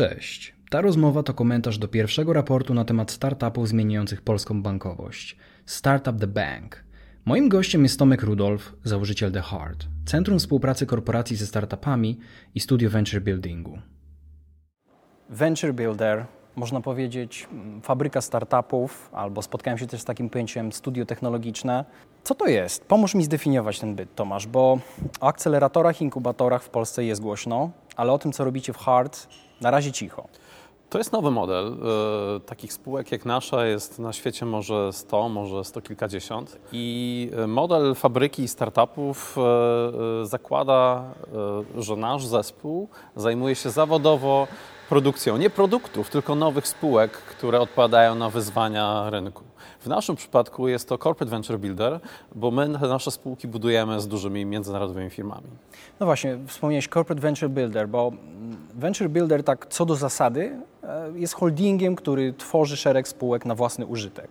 Cześć. Ta rozmowa to komentarz do pierwszego raportu na temat startupów zmieniających polską bankowość. Startup the Bank. Moim gościem jest Tomek Rudolf, założyciel The Heart, Centrum Współpracy Korporacji ze Startupami i Studio Venture Buildingu. Venture Builder, można powiedzieć mm, fabryka startupów, albo spotkałem się też z takim pojęciem studio technologiczne. Co to jest? Pomóż mi zdefiniować ten byt, Tomasz, bo o akceleratorach, inkubatorach w Polsce jest głośno, ale o tym, co robicie w Heart, na razie cicho. To jest nowy model. E, takich spółek jak nasza jest na świecie może 100, może 100 kilkadziesiąt. I e, model fabryki startupów e, zakłada, że nasz zespół zajmuje się zawodowo produkcją nie produktów, tylko nowych spółek, które odpowiadają na wyzwania rynku. W naszym przypadku jest to Corporate Venture Builder, bo my nasze spółki budujemy z dużymi międzynarodowymi firmami. No właśnie, wspomniałeś Corporate Venture Builder, bo Venture Builder tak co do zasady e, jest holdingiem, który tworzy szereg spółek na własny użytek.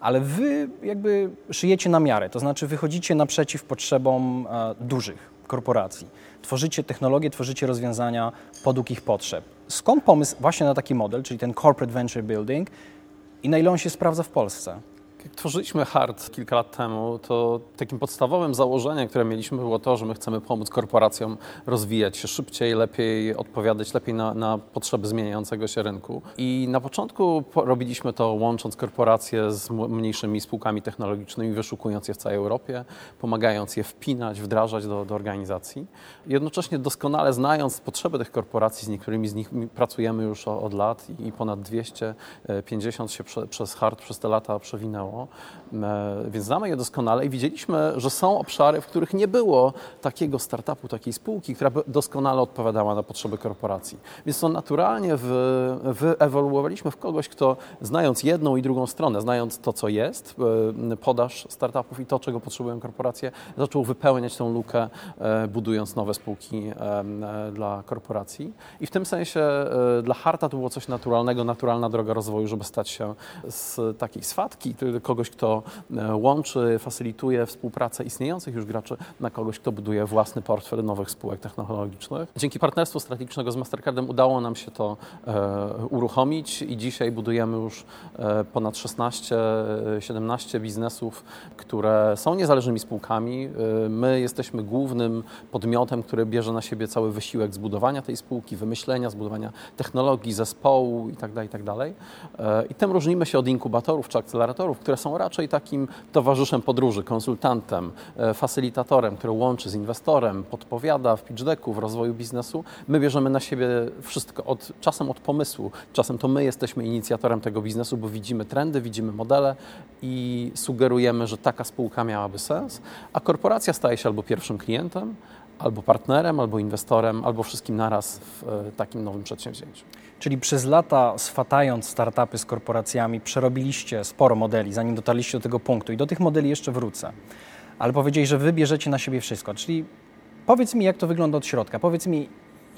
Ale wy jakby szyjecie na miarę, to znaczy wychodzicie naprzeciw potrzebom e, dużych korporacji. Tworzycie technologie, tworzycie rozwiązania podług ich potrzeb. Skąd pomysł właśnie na taki model, czyli ten corporate venture building i na ile on się sprawdza w Polsce? Jak tworzyliśmy Hard kilka lat temu, to takim podstawowym założeniem, które mieliśmy, było to, że my chcemy pomóc korporacjom rozwijać się szybciej, lepiej odpowiadać, lepiej na, na potrzeby zmieniającego się rynku. I na początku robiliśmy to łącząc korporacje z mniejszymi spółkami technologicznymi, wyszukując je w całej Europie, pomagając je wpinać, wdrażać do, do organizacji. Jednocześnie doskonale znając potrzeby tych korporacji, z niektórymi z nich pracujemy już od lat i ponad 250 się prze, przez Hard przez te lata przewinęło E, więc znamy je doskonale i widzieliśmy, że są obszary, w których nie było takiego startupu, takiej spółki, która by doskonale odpowiadała na potrzeby korporacji. Więc to naturalnie wyewoluowaliśmy w kogoś, kto znając jedną i drugą stronę, znając to, co jest, e, podaż startupów i to, czego potrzebują korporacje, zaczął wypełniać tą lukę, e, budując nowe spółki dla korporacji. I w tym sensie dla Harta to było coś naturalnego, naturalna droga rozwoju, żeby stać się z takiej swatki, kogoś, kto e, łączy, facylituje współpracę istniejących już graczy na kogoś, kto buduje własny portfel nowych spółek technologicznych. Dzięki partnerstwu strategicznego z Mastercardem udało nam się to e, uruchomić i dzisiaj budujemy już e, ponad 16-17 biznesów, które są niezależnymi spółkami. My jesteśmy głównym podmiotem, który bierze na siebie cały wysiłek zbudowania tej spółki, wymyślenia, zbudowania technologii, zespołu itd. Tak itd. Tak I tym różnimy się od inkubatorów czy akceleratorów, które są raczej takim towarzyszem podróży, konsultantem, e, facylitatorem, który łączy z inwestorem, podpowiada w pitch decku, w rozwoju biznesu. My bierzemy na siebie wszystko, od, czasem od pomysłu, czasem to my jesteśmy inicjatorem tego biznesu, bo widzimy trendy, widzimy modele i sugerujemy, że taka spółka miałaby sens, a korporacja staje się albo pierwszym klientem, albo partnerem, albo inwestorem, albo wszystkim naraz w e, takim nowym przedsięwzięciu. Czyli przez lata swatając startupy z korporacjami, przerobiliście sporo modeli, zanim dotarliście do tego punktu i do tych modeli jeszcze wrócę. Ale powiedzieli, że wy bierzecie na siebie wszystko. Czyli powiedz mi, jak to wygląda od środka. Powiedz mi,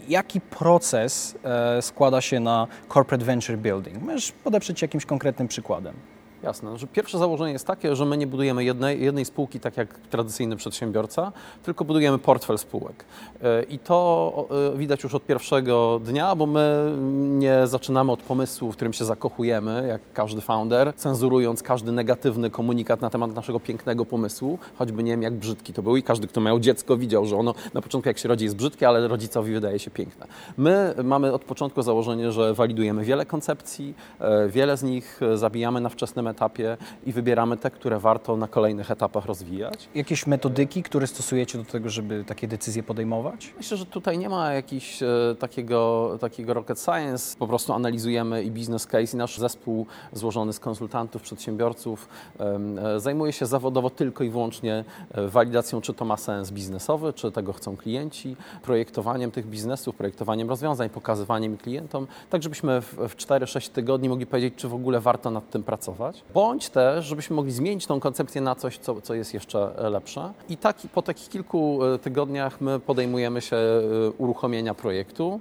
jaki proces e, składa się na corporate venture building? Możesz podeprzeć jakimś konkretnym przykładem. Jasne. Że pierwsze założenie jest takie, że my nie budujemy jednej, jednej spółki tak jak tradycyjny przedsiębiorca, tylko budujemy portfel spółek. E, I to e, widać już od pierwszego dnia, bo my nie zaczynamy od pomysłu, w którym się zakochujemy, jak każdy founder, cenzurując każdy negatywny komunikat na temat naszego pięknego pomysłu, choćby nie wiem jak brzydki to był i każdy, kto miał dziecko widział, że ono na początku jak się rodzi jest brzydkie, ale rodzicowi wydaje się piękne. My mamy od początku założenie, że walidujemy wiele koncepcji, e, wiele z nich zabijamy na wczesnym i wybieramy te, które warto na kolejnych etapach rozwijać. Jakieś metodyki, które stosujecie do tego, żeby takie decyzje podejmować? Myślę, że tutaj nie ma jakiegoś e, takiego, takiego rocket science. Po prostu analizujemy i business case i nasz zespół złożony z konsultantów, przedsiębiorców e, zajmuje się zawodowo tylko i wyłącznie e, walidacją, czy to ma sens biznesowy, czy tego chcą klienci, projektowaniem tych biznesów, projektowaniem rozwiązań, pokazywaniem klientom, tak żebyśmy w, w 4-6 tygodni mogli powiedzieć, czy w ogóle warto nad tym pracować. Bądź też, żebyśmy mogli zmienić tą koncepcję na coś, co, co jest jeszcze lepsze. I tak, po takich kilku tygodniach my podejmujemy się uruchomienia projektu.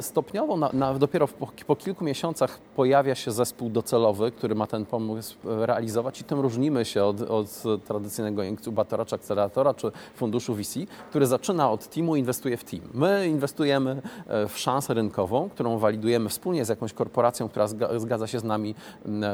Stopniowo, na, na, dopiero po, po kilku miesiącach pojawia się zespół docelowy, który ma ten pomysł realizować i tym różnimy się od, od tradycyjnego inkubatora czy akceleratora czy funduszu VC, który zaczyna od teamu, inwestuje w team. My inwestujemy e, w szansę rynkową, którą walidujemy wspólnie z jakąś korporacją, która zgadza się z nami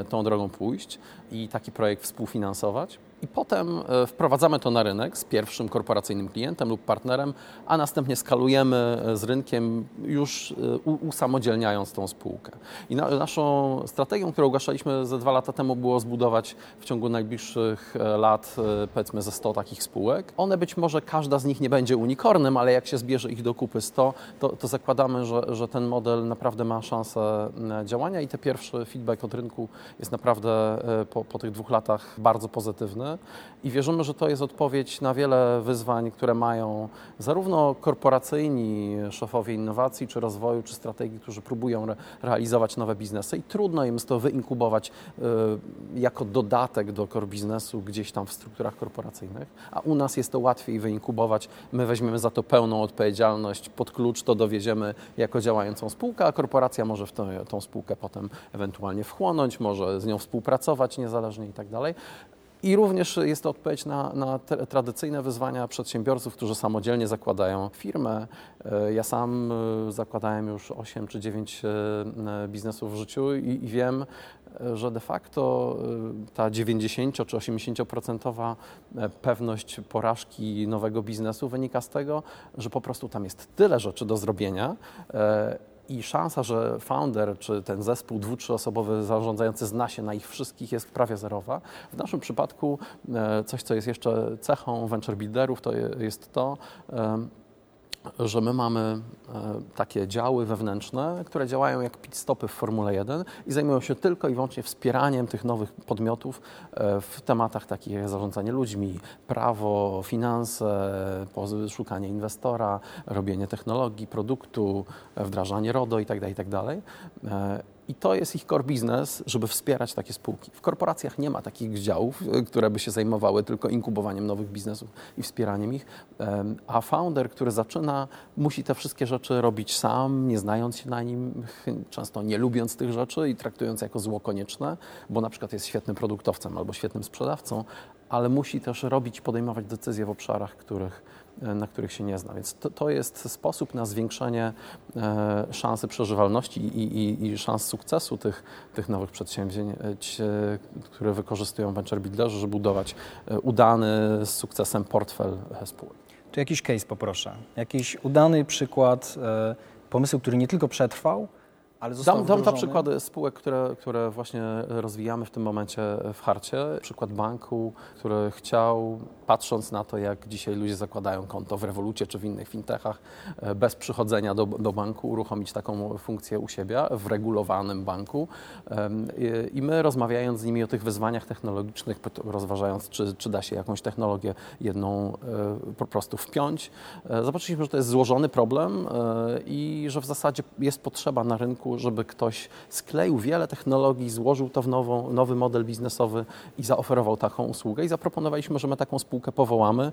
tą drogą pójść i taki projekt współfinansować i potem e, wprowadzamy to na rynek z pierwszym korporacyjnym klientem lub partnerem, a następnie skalujemy e, z rynkiem już e, usamodzielniając tą spółkę. I na, naszą strategią, którą ogłaszaliśmy ze dwa lata temu było zbudować w ciągu najbliższych lat powiedzmy ze 100 takich spółek. One być może każda z nich nie będzie unikornem, ale jak się zbierze ich do kupy 100, to, to zakładamy, że, że ten model naprawdę ma szansę działania i ten pierwszy feedback od rynku jest naprawdę po, po tych dwóch latach bardzo pozytywny i wierzymy, że to jest odpowiedź na wiele wyzwań, które mają zarówno korporacyjni szefowie innowacji, czy rozwoju, czy strategii, którzy próbują re realizować nowe biznesy i trudno im to wyinkubować y, jako dodatek do core biznesu gdzieś tam w strukturach korporacyjnych, a u nas jest to łatwiej wyinkubować. My weźmiemy za to pełną odpowiedzialność, pod klucz to dowieziemy jako działającą spółkę, a korporacja może w to, tą spółkę potem ewentualnie wchłonąć, może z nią współpracować niezależnie i tak dalej. I również jest to odpowiedź na, na tradycyjne wyzwania przedsiębiorców, którzy samodzielnie zakładają firmę. E, ja sam e, zakładałem już 8 czy 9 e, biznesów w życiu i, i wiem, że de facto ta 90 czy 80% pewność porażki nowego biznesu wynika z tego, że po prostu tam jest tyle rzeczy do zrobienia i szansa, że founder czy ten zespół dwu, trzyosobowy zarządzający zna się na ich wszystkich jest prawie zerowa. W naszym przypadku e, coś, co jest jeszcze cechą venture builderów, to jest to, że my mamy e, takie działy wewnętrzne, które działają jak pit stopy w Formule 1 i zajmują się tylko i wyłącznie wspieraniem tych nowych podmiotów e, w tematach takich jak zarządzanie ludźmi, prawo, finanse, szukanie inwestora, robienie technologii, produktu, wdrażanie RODO itd. Tak itd. I to jest ich core business, żeby wspierać takie spółki. W korporacjach nie ma takich działów, e, które by się zajmowały tylko inkubowaniem nowych biznesów i wspieraniem ich, a founder, który zaczyna, musi te wszystkie rzeczy robić sam, nie znając się na nim, często nie lubiąc tych rzeczy i traktując jako zło konieczne, bo na przykład jest świetnym produktowcem albo świetnym sprzedawcą, ale musi też robić, podejmować decyzje w obszarach, których na których się nie zna. Więc to, to jest sposób na zwiększenie e, szansy przeżywalności i, i, i szans sukcesu tych, tych nowych przedsięwzięć, e, które wykorzystują venture builderzy, żeby budować udany z sukcesem portfel spółek. Tu jakiś case poproszę. Jakiś udany przykład pomysłu, który nie tylko przetrwał, ale dam, dam dwa przykłady spółek, które, które właśnie rozwijamy w tym momencie w Harcie. Przykład banku, który chciał, patrząc na to, jak dzisiaj ludzie zakładają konto w Revolucie czy w innych fintechach, e, bez przychodzenia do, do banku, uruchomić taką funkcję u siebie w regulowanym banku. I my rozmawiając z nimi o tych wyzwaniach technologicznych, rozważając, czy, czy da się jakąś technologię jedną e, po prostu wpiąć, e, zobaczyliśmy, że to jest złożony problem i że w zasadzie jest potrzeba na rynku żeby ktoś skleił wiele technologii, złożył to w nową, nowy model biznesowy i zaoferował taką usługę. I zaproponowaliśmy, że my taką spółkę powołamy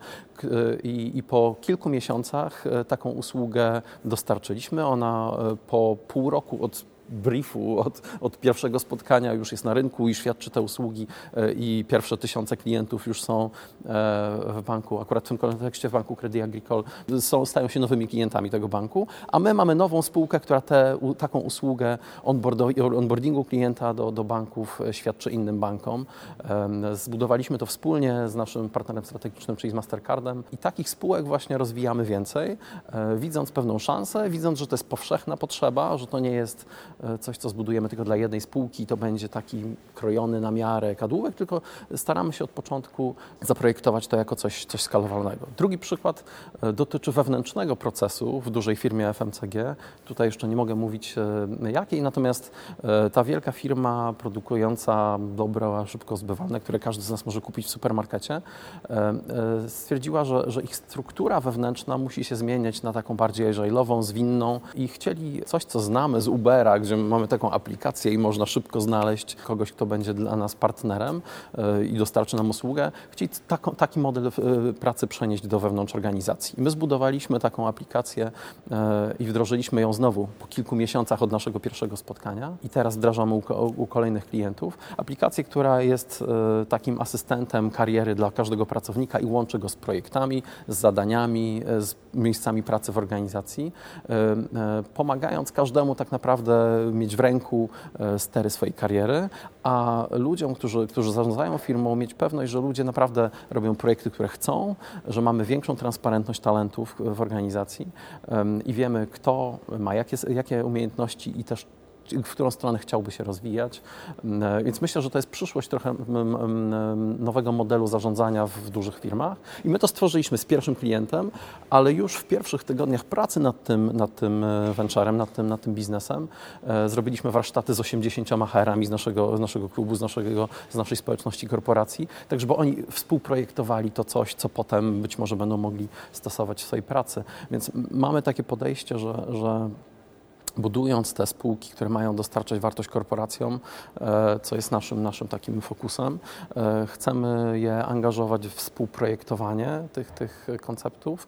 i, i po kilku miesiącach e, taką usługę dostarczyliśmy. Ona e, po pół roku od briefu od, od pierwszego spotkania już jest na rynku i świadczy te usługi e, i pierwsze tysiące klientów już są e, w banku, akurat w tym kontekście w banku Credit Agricole, są, stają się nowymi klientami tego banku, a my mamy nową spółkę, która te, taką usługę onboardingu klienta do, do banków e, świadczy innym bankom. Zbudowaliśmy to wspólnie z naszym partnerem strategicznym, czyli z Mastercardem i takich spółek właśnie rozwijamy więcej, widząc pewną szansę, widząc, że to jest powszechna potrzeba, że to nie jest coś, co zbudujemy tylko dla jednej spółki, to będzie taki krojony na miarę kadłubek, tylko staramy się od początku zaprojektować to jako coś, coś skalowalnego. Drugi przykład e, dotyczy wewnętrznego procesu w dużej firmie FMCG. Tutaj jeszcze nie mogę mówić e, jakiej, natomiast ta wielka firma produkująca dobra szybko zbywalne, które każdy z nas może kupić w supermarkecie, stwierdziła, że, że ich struktura wewnętrzna musi się zmieniać na taką bardziej agile'ową, zwinną i chcieli coś, co znamy z Ubera, mamy taką aplikację i można szybko znaleźć kogoś, kto będzie dla nas partnerem e, i dostarczy nam usługę, chcieli taki model e, pracy przenieść do wewnątrz organizacji. I my zbudowaliśmy taką aplikację e, i wdrożyliśmy ją znowu po kilku miesiącach od naszego pierwszego spotkania i teraz wdrażamy u kolejnych klientów. Aplikację, która jest takim asystentem kariery dla każdego pracownika i łączy go z projektami, z zadaniami, z miejscami pracy w organizacji, pomagając każdemu tak naprawdę mieć w ręku stery swojej kariery, a ludziom, którzy, którzy zarządzają firmą, mieć pewność, że ludzie naprawdę robią projekty, które chcą, że mamy większą transparentność talentów w organizacji i wiemy, kto ma jakie, jakie umiejętności i też w którą stronę chciałby się rozwijać. Mm, więc myślę, że to jest przyszłość trochę mm, mm, nowego modelu zarządzania w dużych firmach. I my to stworzyliśmy z pierwszym klientem, ale już w pierwszych tygodniach pracy nad tym, nad tym e, venturem, nad tym, nad tym biznesem, e, zrobiliśmy warsztaty z 80 HR-ami z naszego, z naszego klubu, z, naszego, z naszej społeczności korporacji, tak żeby oni współprojektowali to coś, co potem być może będą mogli stosować w swojej pracy. Więc mamy takie podejście, że, że budując te spółki, które mają dostarczać wartość korporacjom, e, co jest naszym, naszym takim fokusem, e, chcemy je angażować w współprojektowanie tych, tych konceptów.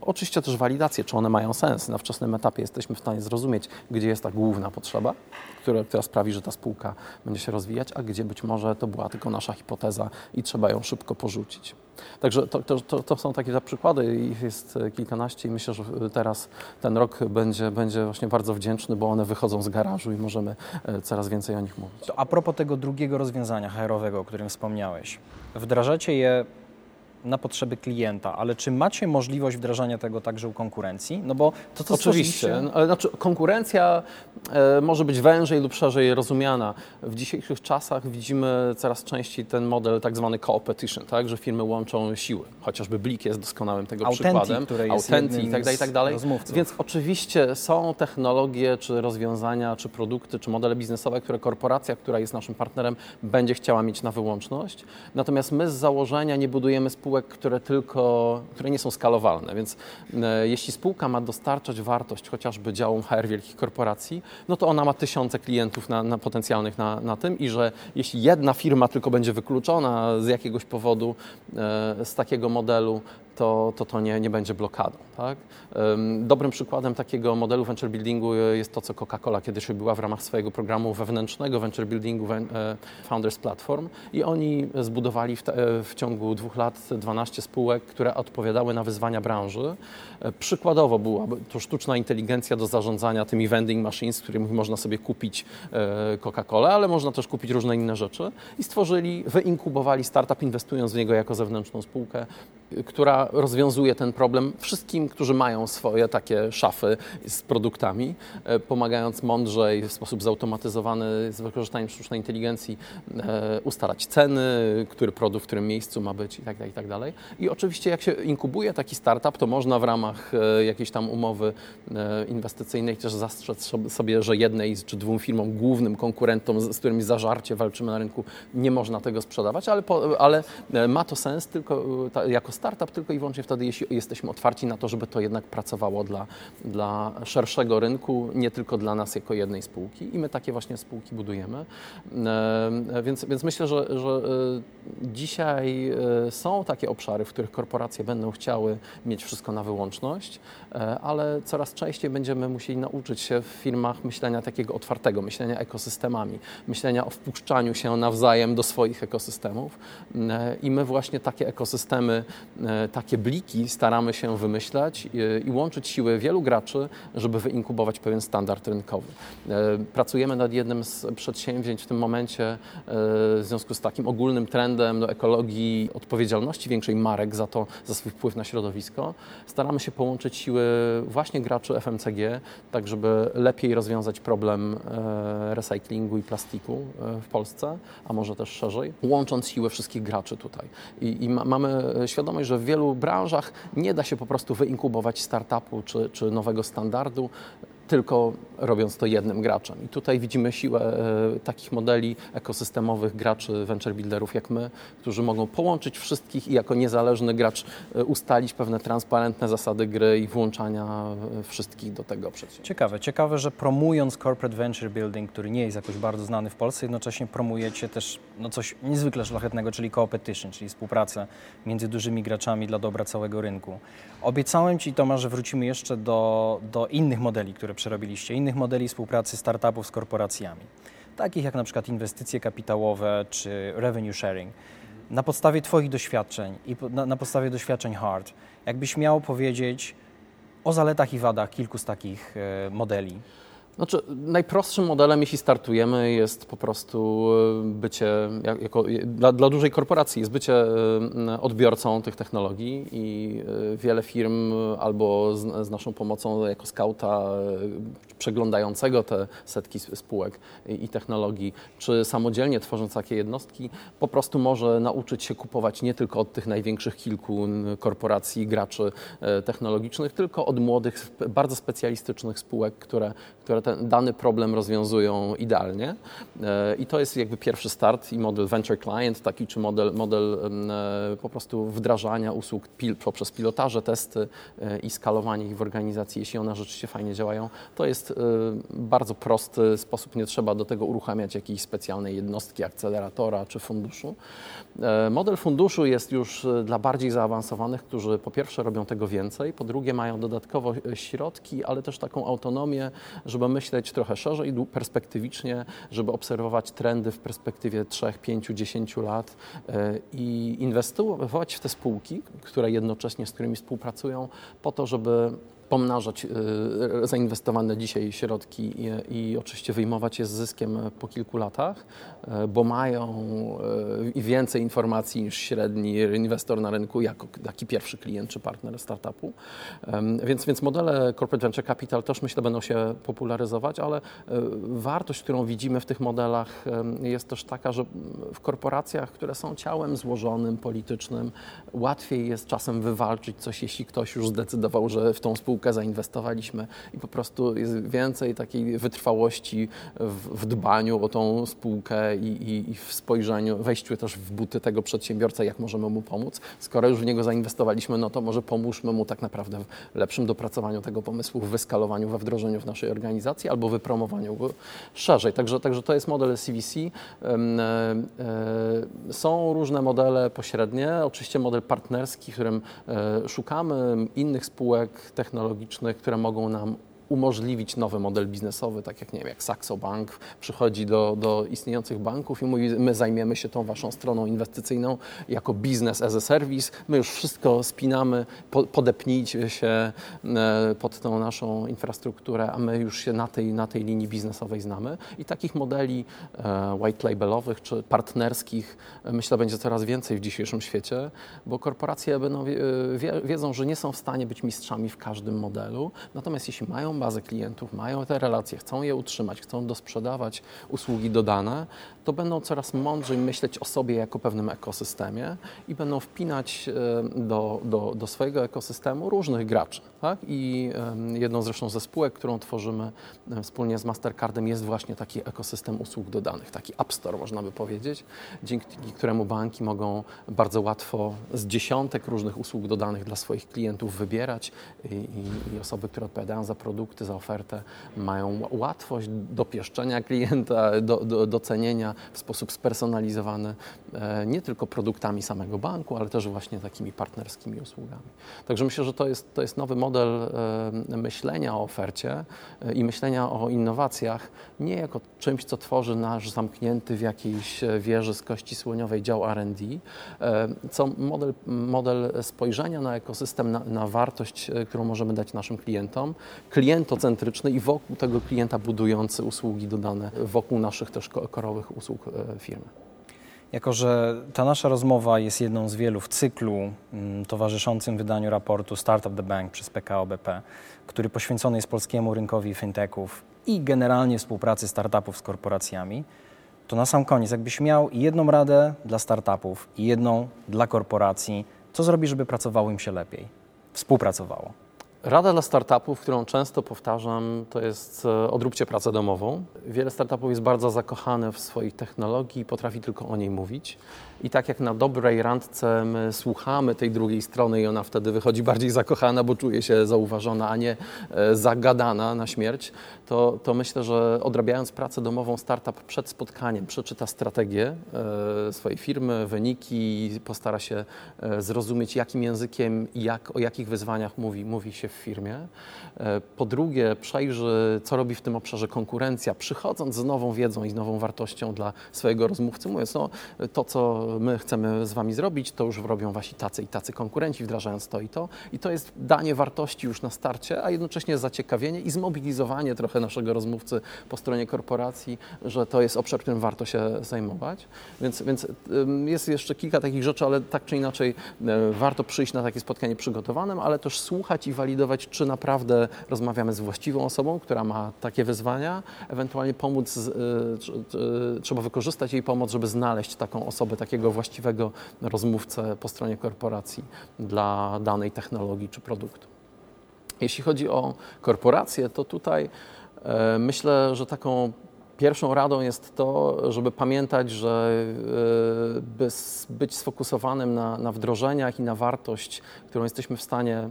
Oczywiście też walidację, czy one mają sens. Na wczesnym etapie jesteśmy w stanie zrozumieć, gdzie jest ta główna potrzeba, która, która sprawi, że ta spółka będzie się rozwijać, a gdzie być może to była tylko nasza hipoteza i trzeba ją szybko porzucić. Także to, to, to, są takie przykłady, ich jest kilkanaście i myślę, że teraz ten rok będzie, będzie właśnie bardzo wdzięczny, bo one wychodzą z garażu i możemy e, coraz więcej o nich mówić. To a propos tego drugiego rozwiązania HR-owego, o którym wspomniałeś, wdrażacie je na potrzeby klienta, ale czy macie możliwość wdrażania tego także u konkurencji? No bo to, co Oczywiście, ale znaczy konkurencja e, może być wężej lub szerzej rozumiana. W dzisiejszych czasach widzimy coraz częściej ten model tak zwany co-opetition, tak, że firmy łączą siły. Chociażby Blik jest doskonałym tego przykładem. Które jest Authentic i tak dalej, i tak dalej. Więc oczywiście są technologie, czy rozwiązania, czy produkty, czy modele biznesowe, które korporacja, która jest naszym partnerem, będzie chciała mieć na wyłączność. Natomiast my z założenia nie budujemy spółek spółek, które tylko, które nie są skalowalne. Więc e, jeśli spółka ma dostarczać wartość chociażby działom HR wielkich korporacji, no to ona ma tysiące klientów na, na potencjalnych na, na tym i że jeśli jedna firma tylko będzie wykluczona z jakiegoś powodu e, z takiego modelu, to to, to nie, nie będzie blokadą. Tak? Dobrym przykładem takiego modelu venture buildingu jest to, co Coca-Cola kiedyś robiła w ramach swojego programu wewnętrznego venture buildingu e, Founders Platform i oni zbudowali w, te, w ciągu dwóch lat 12 spółek, które odpowiadały na wyzwania branży. E, przykładowo była to sztuczna inteligencja do zarządzania tymi vending machines, którymi można sobie kupić e, Coca-Colę, ale można też kupić różne inne rzeczy i stworzyli, wyinkubowali startup inwestując w niego jako zewnętrzną spółkę, która rozwiązuje ten problem wszystkim, którzy mają swoje takie szafy z produktami, e, pomagając mądrzej, w sposób zautomatyzowany, z wykorzystaniem sztucznej inteligencji e, ustalać ceny, który produkt w którym miejscu ma być itd. Tak itd. Tak I oczywiście jak się inkubuje taki startup, to można w ramach e, jakiejś tam umowy inwestycyjnej też zastrzec sobie, że jednej czy dwóm firmom, głównym konkurentom, z którymi zażarcie walczymy na rynku, nie można tego sprzedawać, ale, po, ale ma to sens tylko jako startup tylko i wyłącznie wtedy, jeśli jesteśmy otwarci na to, żeby to jednak pracowało dla, dla szerszego rynku, nie tylko dla nas jako jednej spółki. I my takie właśnie spółki budujemy. E, więc, więc myślę, że, że e, dzisiaj e, są takie obszary, w których korporacje będą chciały mieć wszystko na wyłączność, ale coraz częściej będziemy musieli nauczyć się w firmach myślenia takiego otwartego, myślenia ekosystemami, myślenia o wpuszczaniu się nawzajem do swoich ekosystemów. I my właśnie takie ekosystemy E, takie bliki staramy się wymyślać i łączyć siły wielu graczy, żeby wyinkubować pewien standard rynkowy. E, pracujemy nad jednym z przedsięwzięć w tym momencie e, w związku z takim ogólnym trendem do ekologii, odpowiedzialności większej marek za to, za swój wpływ na środowisko. Staramy się połączyć siły właśnie graczy FMCG, tak żeby lepiej rozwiązać problem recyklingu i plastiku w Polsce, a może też szerzej, łącząc siły wszystkich graczy tutaj. I, i ma, mamy świadomość, że w wielu branżach. Nie da się po prostu wyinkubować startupu czy, czy nowego standardu tylko robiąc to jednym graczem. I tutaj widzimy siłę e, takich modeli ekosystemowych graczy, venture builderów jak my, którzy mogą połączyć wszystkich i jako niezależny gracz e, ustalić pewne transparentne zasady gry i włączania e, wszystkich do tego przedsięwzięcia. Ciekawe, ciekawe, że promując corporate venture building, który nie jest jakoś bardzo znany w Polsce, jednocześnie promujecie też no, coś niezwykle szlachetnego, czyli competition, czyli współpracę między dużymi graczami dla dobra całego rynku. Obiecałem Ci, Tomasz, że wrócimy jeszcze do, do innych modeli, które przerobiliście, innych modeli współpracy startupów z korporacjami, takich jak na przykład inwestycje kapitałowe czy revenue sharing. Na podstawie Twoich doświadczeń i na, na podstawie doświadczeń hard, jakbyś miał powiedzieć o zaletach i wadach kilku z takich e, modeli. Znaczy, najprostszym modelem, jeśli startujemy, jest po prostu e, bycie, jako, dla, dla, dużej korporacji, jest bycie e, odbiorcą tych technologii i e, wiele firm albo z, z naszą pomocą jako skauta przeglądającego te setki spółek i technologii, czy samodzielnie tworząc takie jednostki, po prostu może nauczyć się kupować nie tylko od tych największych kilku korporacji, graczy technologicznych, tylko od młodych, bardzo specjalistycznych spółek, które, które ten dany problem rozwiązują idealnie. E, I to jest jakby pierwszy start i model venture client, taki czy model, model e, po prostu wdrażania usług pil, poprzez pilotaże, testy e, i skalowanie ich w organizacji, jeśli one rzeczywiście fajnie działają. To jest bardzo prosty sposób, nie trzeba do tego uruchamiać jakiejś specjalnej jednostki, akceleratora czy funduszu. Model funduszu jest już dla bardziej zaawansowanych, którzy po pierwsze robią tego więcej, po drugie mają dodatkowo środki, ale też taką autonomię, żeby myśleć trochę szerzej, perspektywicznie, żeby obserwować trendy w perspektywie 3, 5, 10 lat e, i inwestować w te spółki, które jednocześnie z którymi współpracują, po to, żeby pomnażać y, zainwestowane dzisiaj środki i, i, oczywiście wyjmować je z zyskiem po kilku latach, y, bo mają y, więcej informacji niż średni inwestor na rynku jako taki pierwszy klient czy partner startupu. Więc, więc modele Corporate Venture Capital też myślę będą się popularyzować, ale wartość, którą widzimy w tych modelach jest też taka, że w korporacjach, które są ciałem złożonym, politycznym, łatwiej jest czasem wywalczyć coś, jeśli ktoś już zdecydował, że w tą spółkę spółkę zainwestowaliśmy i po prostu jest więcej takiej wytrwałości w, w dbaniu o tą spółkę i, i, i, w spojrzeniu, wejściu też w buty tego przedsiębiorcy, jak możemy mu pomóc. Skoro już w niego zainwestowaliśmy, no to może pomóżmy mu tak naprawdę w lepszym dopracowaniu tego pomysłu, w wyskalowaniu, we wdrożeniu w naszej organizacji albo wypromowaniu go szerzej. Także, także to jest model CVC. E, e, są różne modele pośrednie, oczywiście model partnerski, w którym e, szukamy innych spółek technologicznych, technologicznych, które mogą nam umożliwić nowy model biznesowy, tak jak nie wiem, jak Saxo Bank przychodzi do, do istniejących banków i mówi, my zajmiemy się tą waszą stroną inwestycyjną jako business as a service, my już wszystko spinamy, po, podepnijcie się e, pod tą naszą infrastrukturę, a my już się na tej, na tej linii biznesowej znamy. I takich modeli e, white labelowych czy partnerskich e, myślę będzie coraz więcej w dzisiejszym świecie, bo korporacje będą, wiedzą, że nie są w stanie być mistrzami w każdym modelu, natomiast jeśli mają bazę klientów, mają te relacje, chcą je utrzymać, chcą dosprzedawać usługi dodane, to będą coraz mądrzej myśleć o sobie jako pewnym ekosystemie i będą wpinać do, do, do swojego ekosystemu różnych graczy. Tak? I jedną zresztą ze spółek, którą tworzymy wspólnie z Mastercardem jest właśnie taki ekosystem usług dodanych, taki App Store można by powiedzieć, dzięki któremu banki mogą bardzo łatwo z dziesiątek różnych usług dodanych dla swoich klientów wybierać i, i, i osoby, które odpowiadają za produkty, za ofertę mają łatwość dopieszczenia klienta, do, do, docenienia w sposób spersonalizowany e, nie tylko produktami samego banku, ale też właśnie takimi partnerskimi usługami. Także myślę, że to jest, to jest nowy model e, myślenia o ofercie e, i myślenia o innowacjach nie jako czymś, co tworzy nasz zamknięty w jakiejś wieży z kości słoniowej dział R&D, co model, model spojrzenia na ekosystem, na, na wartość, którą możemy dać naszym klientom, klientocentryczny i wokół tego klienta budujący usługi dodane wokół naszych też korowych usług E, firmy. Jako, że ta nasza rozmowa jest jedną z wielu w cyklu mm, towarzyszącym wydaniu raportu Startup the Bank przez PKO BP, który poświęcony jest polskiemu rynkowi fintechów i generalnie współpracy startupów z korporacjami, to na sam koniec, jakbyś miał jedną radę dla startupów i jedną dla korporacji, co zrobić, żeby pracowało im się lepiej, współpracowało? Rada dla startupów, którą często powtarzam, to jest e, odróbcie pracę domową. Wiele startupów jest bardzo zakochane w swojej technologii i potrafi tylko o niej mówić. I tak jak na dobrej randce my słuchamy tej drugiej strony i ona wtedy wychodzi bardziej zakochana, bo czuje się zauważona, a nie e, zagadana na śmierć, to, to myślę, że odrabiając pracę domową, startup przed spotkaniem przeczyta strategię e, swojej firmy, wyniki, postara się e, zrozumieć, jakim językiem i jak, o jakich wyzwaniach mówi, mówi się w firmie. Po drugie, przejrzy, co robi w tym obszarze konkurencja, przychodząc z nową wiedzą i z nową wartością dla swojego rozmówcy, mówiąc, no, to, co my chcemy z Wami zrobić, to już robią Wasi tacy i tacy konkurenci, wdrażając to i to. I to jest danie wartości już na starcie, a jednocześnie zaciekawienie i zmobilizowanie trochę naszego rozmówcy po stronie korporacji, że to jest obszar, którym warto się zajmować. Więc, więc jest jeszcze kilka takich rzeczy, ale tak czy inaczej e, warto przyjść na takie spotkanie przygotowanym, ale też słuchać i walidować, czy naprawdę rozmawiamy z właściwą osobą, która ma takie wyzwania, ewentualnie pomóc, e, trzeba wykorzystać jej pomoc, żeby znaleźć taką osobę, takiego takiego właściwego rozmówcę po stronie korporacji dla danej technologii czy produktu. Jeśli chodzi o korporacje, to tutaj e, myślę, że taką pierwszą radą jest to, żeby pamiętać, że e, by być sfokusowanym na, na wdrożeniach i na wartość, którą jesteśmy w stanie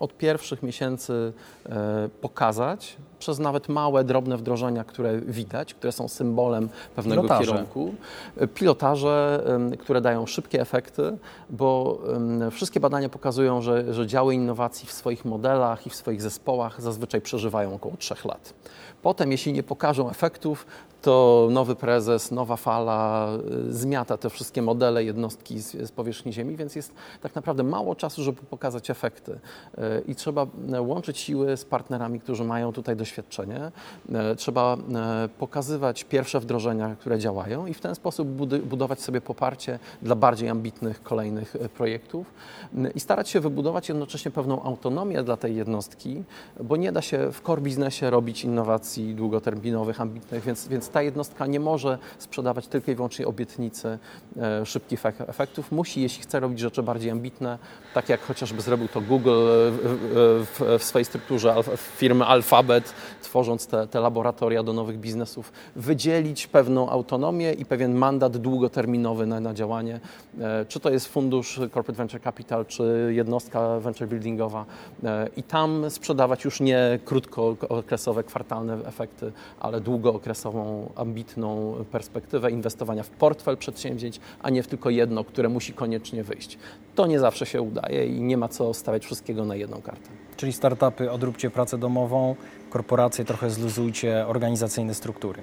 od pierwszych miesięcy e, pokazać, przez nawet małe, drobne wdrożenia, które widać, które są symbolem pewnego Pilotaże. kierunku. E, pilotaże, które dają szybkie efekty, bo wszystkie badania pokazują, że, że działy innowacji w swoich modelach i w swoich zespołach zazwyczaj przeżywają około 3 lat. Potem, jeśli nie pokażą efektów, to nowy prezes, nowa fala y, zmiata te wszystkie modele, jednostki z, z, powierzchni Ziemi, więc jest tak naprawdę mało czasu, żeby pokazać efekty. Y, I trzeba y, łączyć siły z partnerami, którzy mają tutaj doświadczenie. Trzeba pokazywać pierwsze wdrożenia, które działają i w ten sposób budować sobie poparcie dla bardziej ambitnych kolejnych projektów i starać się wybudować jednocześnie pewną autonomię dla tej jednostki, bo nie da się w core biznesie robić innowacji długoterminowych, ambitnych, więc, więc ta jednostka nie może sprzedawać tylko i wyłącznie obietnicy e, szybkich efektów. Musi, jeśli chce robić rzeczy bardziej ambitne, tak jak chociażby zrobił to Google e, w, swojej strukturze firmy Alphabet, tworząc te, te laboratoria do nowych biznesów, wydzielić pewną autonomię i pewien mandat długoterminowy na, na działanie. E, czy to jest fundusz Corporate Venture Capital, czy jednostka venture buildingowa i tam sprzedawać już nie krótkookresowe, kwartalne efekty, ale długookresową ambitną perspektywę inwestowania w portfel przedsięwzięć, a nie w tylko jedno, które musi koniecznie wyjść. To nie zawsze się udaje i nie ma co stawiać wszystkiego na jedną kartę. Czyli startupy odróbcie pracę domową, korporacje trochę zluzujcie organizacyjne struktury.